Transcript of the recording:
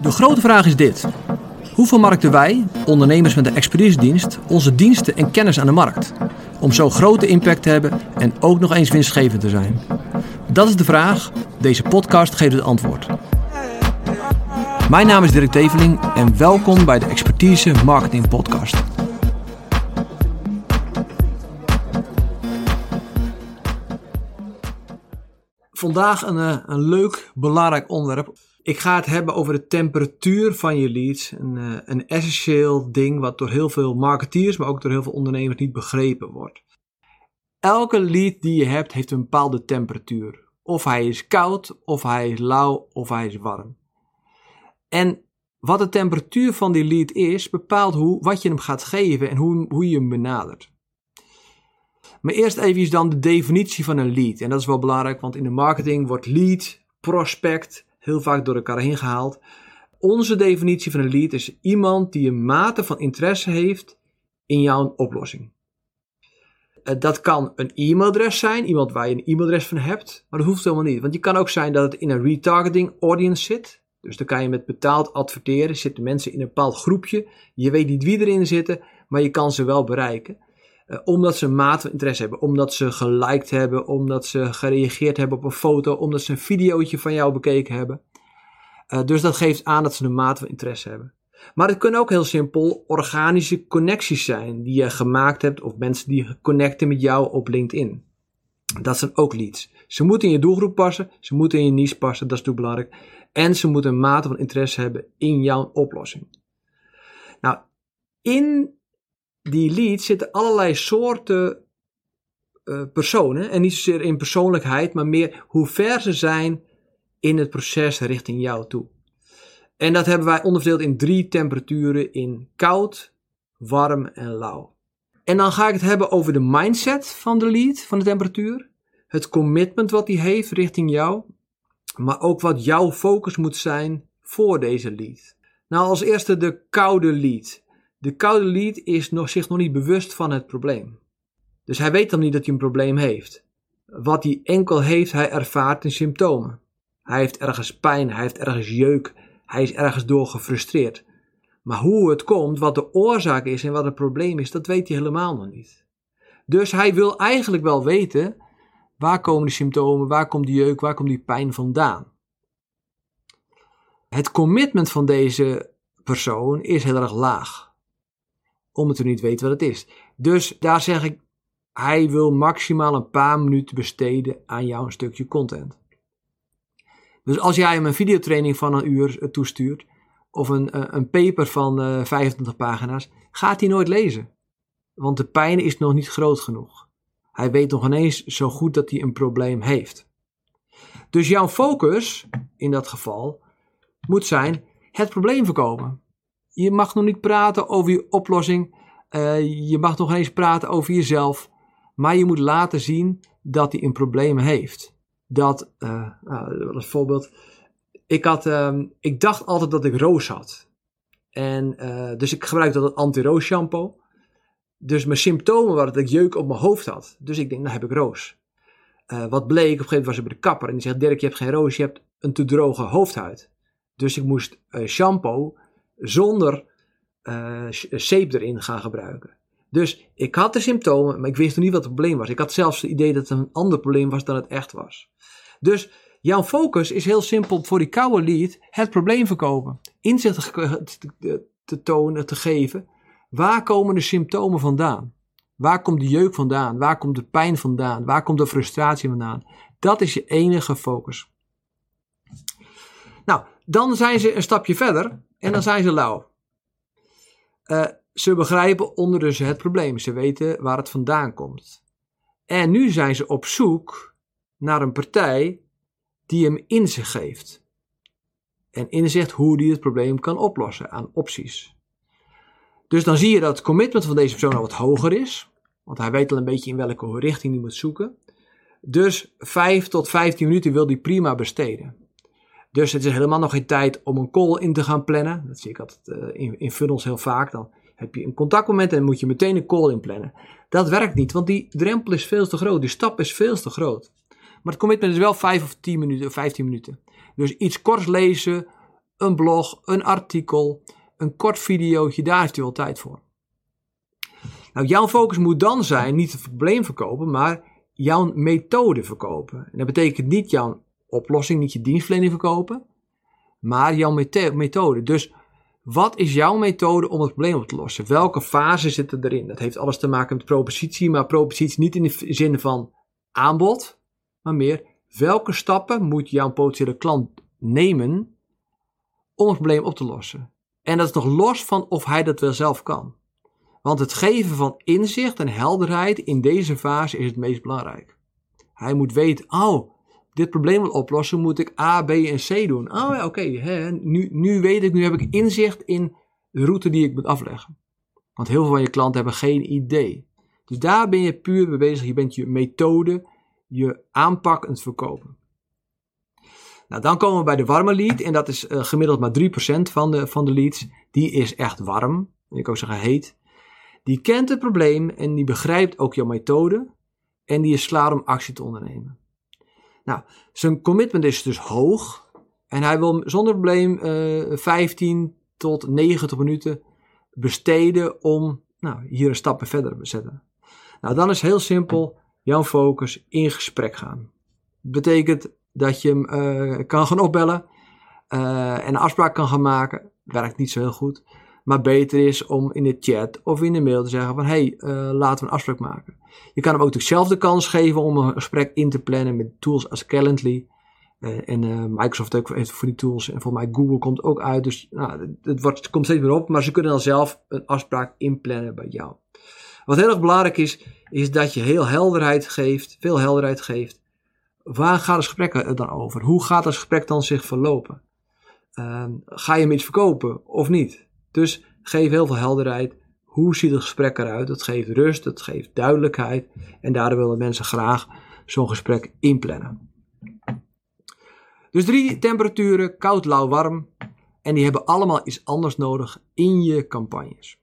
De grote vraag is dit. Hoe vermarkten wij, ondernemers met een expeditiedienst, onze diensten en kennis aan de markt? Om zo grote impact te hebben en ook nog eens winstgevend te zijn. Dat is de vraag. Deze podcast geeft het antwoord. Mijn naam is Dirk Teveling en welkom bij de Expertise Marketing Podcast. Vandaag een, eh, een leuk, belangrijk onderwerp. Ik ga het hebben over de temperatuur van je leads. Een, eh, een essentieel ding wat door heel veel marketeers, maar ook door heel veel ondernemers niet begrepen wordt. Elke lead die je hebt, heeft een bepaalde temperatuur. Of hij is koud, of hij is lauw, of hij is warm. En wat de temperatuur van die lead is, bepaalt hoe, wat je hem gaat geven en hoe, hoe je hem benadert. Maar eerst even dan de definitie van een lead. En dat is wel belangrijk, want in de marketing wordt lead, prospect heel vaak door elkaar heen gehaald. Onze definitie van een lead is iemand die een mate van interesse heeft in jouw oplossing. Eh, dat kan een e-mailadres zijn, iemand waar je een e-mailadres van hebt, maar dat hoeft helemaal niet. Want je kan ook zijn dat het in een retargeting audience zit. Dus dan kan je met betaald adverteren, zitten mensen in een bepaald groepje. Je weet niet wie erin zitten, maar je kan ze wel bereiken. Uh, omdat ze een mate van interesse hebben, omdat ze geliked hebben, omdat ze gereageerd hebben op een foto, omdat ze een videootje van jou bekeken hebben. Uh, dus dat geeft aan dat ze een mate van interesse hebben. Maar het kunnen ook heel simpel organische connecties zijn die je gemaakt hebt of mensen die connecten met jou op LinkedIn. Dat zijn ook leads. Ze moeten in je doelgroep passen, ze moeten in je niche passen, dat is natuurlijk belangrijk. En ze moeten een mate van interesse hebben in jouw oplossing. Nou, in die leads zitten allerlei soorten uh, personen. En niet zozeer in persoonlijkheid, maar meer hoe ver ze zijn in het proces richting jou toe. En dat hebben wij onderverdeeld in drie temperaturen: in koud, warm en lauw. En dan ga ik het hebben over de mindset van de lead, van de temperatuur. Het commitment wat die heeft richting jou. Maar ook wat jouw focus moet zijn voor deze lead. Nou, als eerste de koude lead. De koude lead is nog, zich nog niet bewust van het probleem. Dus hij weet dan niet dat hij een probleem heeft. Wat hij enkel heeft, hij ervaart in symptomen. Hij heeft ergens pijn, hij heeft ergens jeuk, hij is ergens door gefrustreerd. Maar hoe het komt, wat de oorzaak is en wat het probleem is, dat weet hij helemaal nog niet. Dus hij wil eigenlijk wel weten, waar komen de symptomen, waar komt die jeuk, waar komt die pijn vandaan. Het commitment van deze persoon is heel erg laag omdat we niet weten wat het is. Dus daar zeg ik, hij wil maximaal een paar minuten besteden aan jouw stukje content. Dus als jij hem een videotraining van een uur eh, toestuurt, of een, eh, een paper van uh, eh, 25 pagina's, gaat hij nooit lezen. Want de pijn is nog niet groot genoeg. Hij weet nog ineens zo goed dat hij een probleem heeft. Dus jouw focus, in dat geval, moet zijn het probleem voorkomen. Je mag nog niet praten over je oplossing. Uh, je mag nog eens praten over jezelf. Maar je moet laten zien dat hij een probleem heeft. Dat, uh, voorbeeld. Ik, had, uh, ik dacht altijd dat ik roos had. En, uh, dus ik gebruikte dat anti-roos shampoo. Dus mijn symptomen waren dat ik jeuk op mijn hoofd had. Dus ik denk, nou heb ik roos. wat bleek, op een gegeven moment was ik bij de kapper. En die zegt, Dirk, je hebt geen roos, je hebt een te droge hoofdhuid. Dus ik moest shampoo zonder uh, zeep erin gaan gebruiken. Dus ik had de symptomen, maar ik wist nog niet wat het probleem was. Ik had zelfs het idee dat het een ander probleem was dan het echt was. Dus jouw focus is heel simpel voor die koude lead het probleem verkopen. Inzicht te, tonen, te geven. Waar komen de symptomen vandaan? Waar komt de jeuk vandaan? Waar komt de pijn vandaan? Waar komt de frustratie vandaan? Dat is je enige focus. Nou, dan zijn ze een stapje verder en dan zijn ze lauw. Uh, ze begrijpen ondertussen het probleem. Ze weten waar het vandaan komt. En nu zijn ze op zoek naar een partij die hem inzicht geeft. En inzicht hoe die het probleem kan oplossen aan opties. Dus dan zie je dat het commitment van deze persoon al wat hoger is. Want hij weet al een beetje in welke richting hij moet zoeken. Dus 5 tot 15 minuten wil hij prima besteden. Dus het is helemaal nog geen tijd om een call in te gaan plannen. Dat zie ik altijd uh, in, in funnels heel vaak. Dan heb je een contactmoment en moet je meteen een call inplannen. Dat werkt niet, want die drempel is veel te groot. Die stap is veel te groot. Maar het commitment is wel 5 of 10 minuten of 15 minuten. Dus iets korts lezen, een blog, een artikel, een kort videootje, daar heeft u wel tijd voor. Nou, jouw focus moet dan zijn niet het probleem verkopen, maar jouw methode verkopen. En dat betekent niet jouw oplossing, niet je dienstverlening verkopen, maar jouw methode. Dus wat is jouw methode om het probleem op te lossen? Welke fase zit er erin? Dat heeft alles te maken met propositie, maar propositie niet in de zin van aanbod, maar meer welke stappen moet jouw potentiële klant nemen om het probleem op te lossen? En dat is nog los van of hij dat wel zelf kan. Want het geven van inzicht en helderheid in deze fase is het meest belangrijk. Hij moet weten, oh, dit probleem wil oplossen, moet ik A, B en C doen. Oh ja, oké, nu, nu weet ik, nu heb ik inzicht in de route die ik moet afleggen. Want heel veel van je klanten hebben geen idee. Dus daar ben je puur mee bezig. Je bent je methode, je aanpak aan het verkopen. Nou, dan komen we bij de warme lead. En dat is uh, gemiddeld maar 3% van de, van de leads. Die is echt warm. Ik kan ook zeggen heet. Die kent het probleem en die begrijpt ook jouw methode. En die is klaar om actie te ondernemen. Nou, zijn commitment is dus hoog. En hij wil zonder probleem uh, eh, 15 tot 90 minuten besteden om nou, hier een stap verder te zetten. Nou, dan is heel simpel jouw focus in gesprek gaan. Betekent dat je hem uh, kan gaan opbellen uh, en een afspraak kan gaan maken. Werkt niet zo heel goed. Maar beter is om in de chat of in de mail te zeggen van hey, laten we een afspraak maken. Je kan hem ook dezelfde kans geven om een gesprek in te plannen met tools als Calendly. Uh, en uh, Microsoft ook heeft voor die tools. En voor mij Google komt ook uit. Dus nou, het, wordt, komt steeds meer op. Maar ze kunnen dan zelf een afspraak inplannen bij jou. Wat heel erg belangrijk is, is dat je heel helderheid geeft, veel helderheid geeft. Waar gaat het gesprek dan over? Hoe gaat het gesprek dan zich verlopen? Uh, ga je hem iets verkopen of niet? Dus geef heel veel helderheid. Hoe ziet het gesprek eruit? Dat geeft rust, dat geeft duidelijkheid. En daardoor willen mensen graag zo'n gesprek inplannen. Dus drie temperaturen, koud, lauw, warm. En die hebben allemaal iets anders nodig in je campagnes.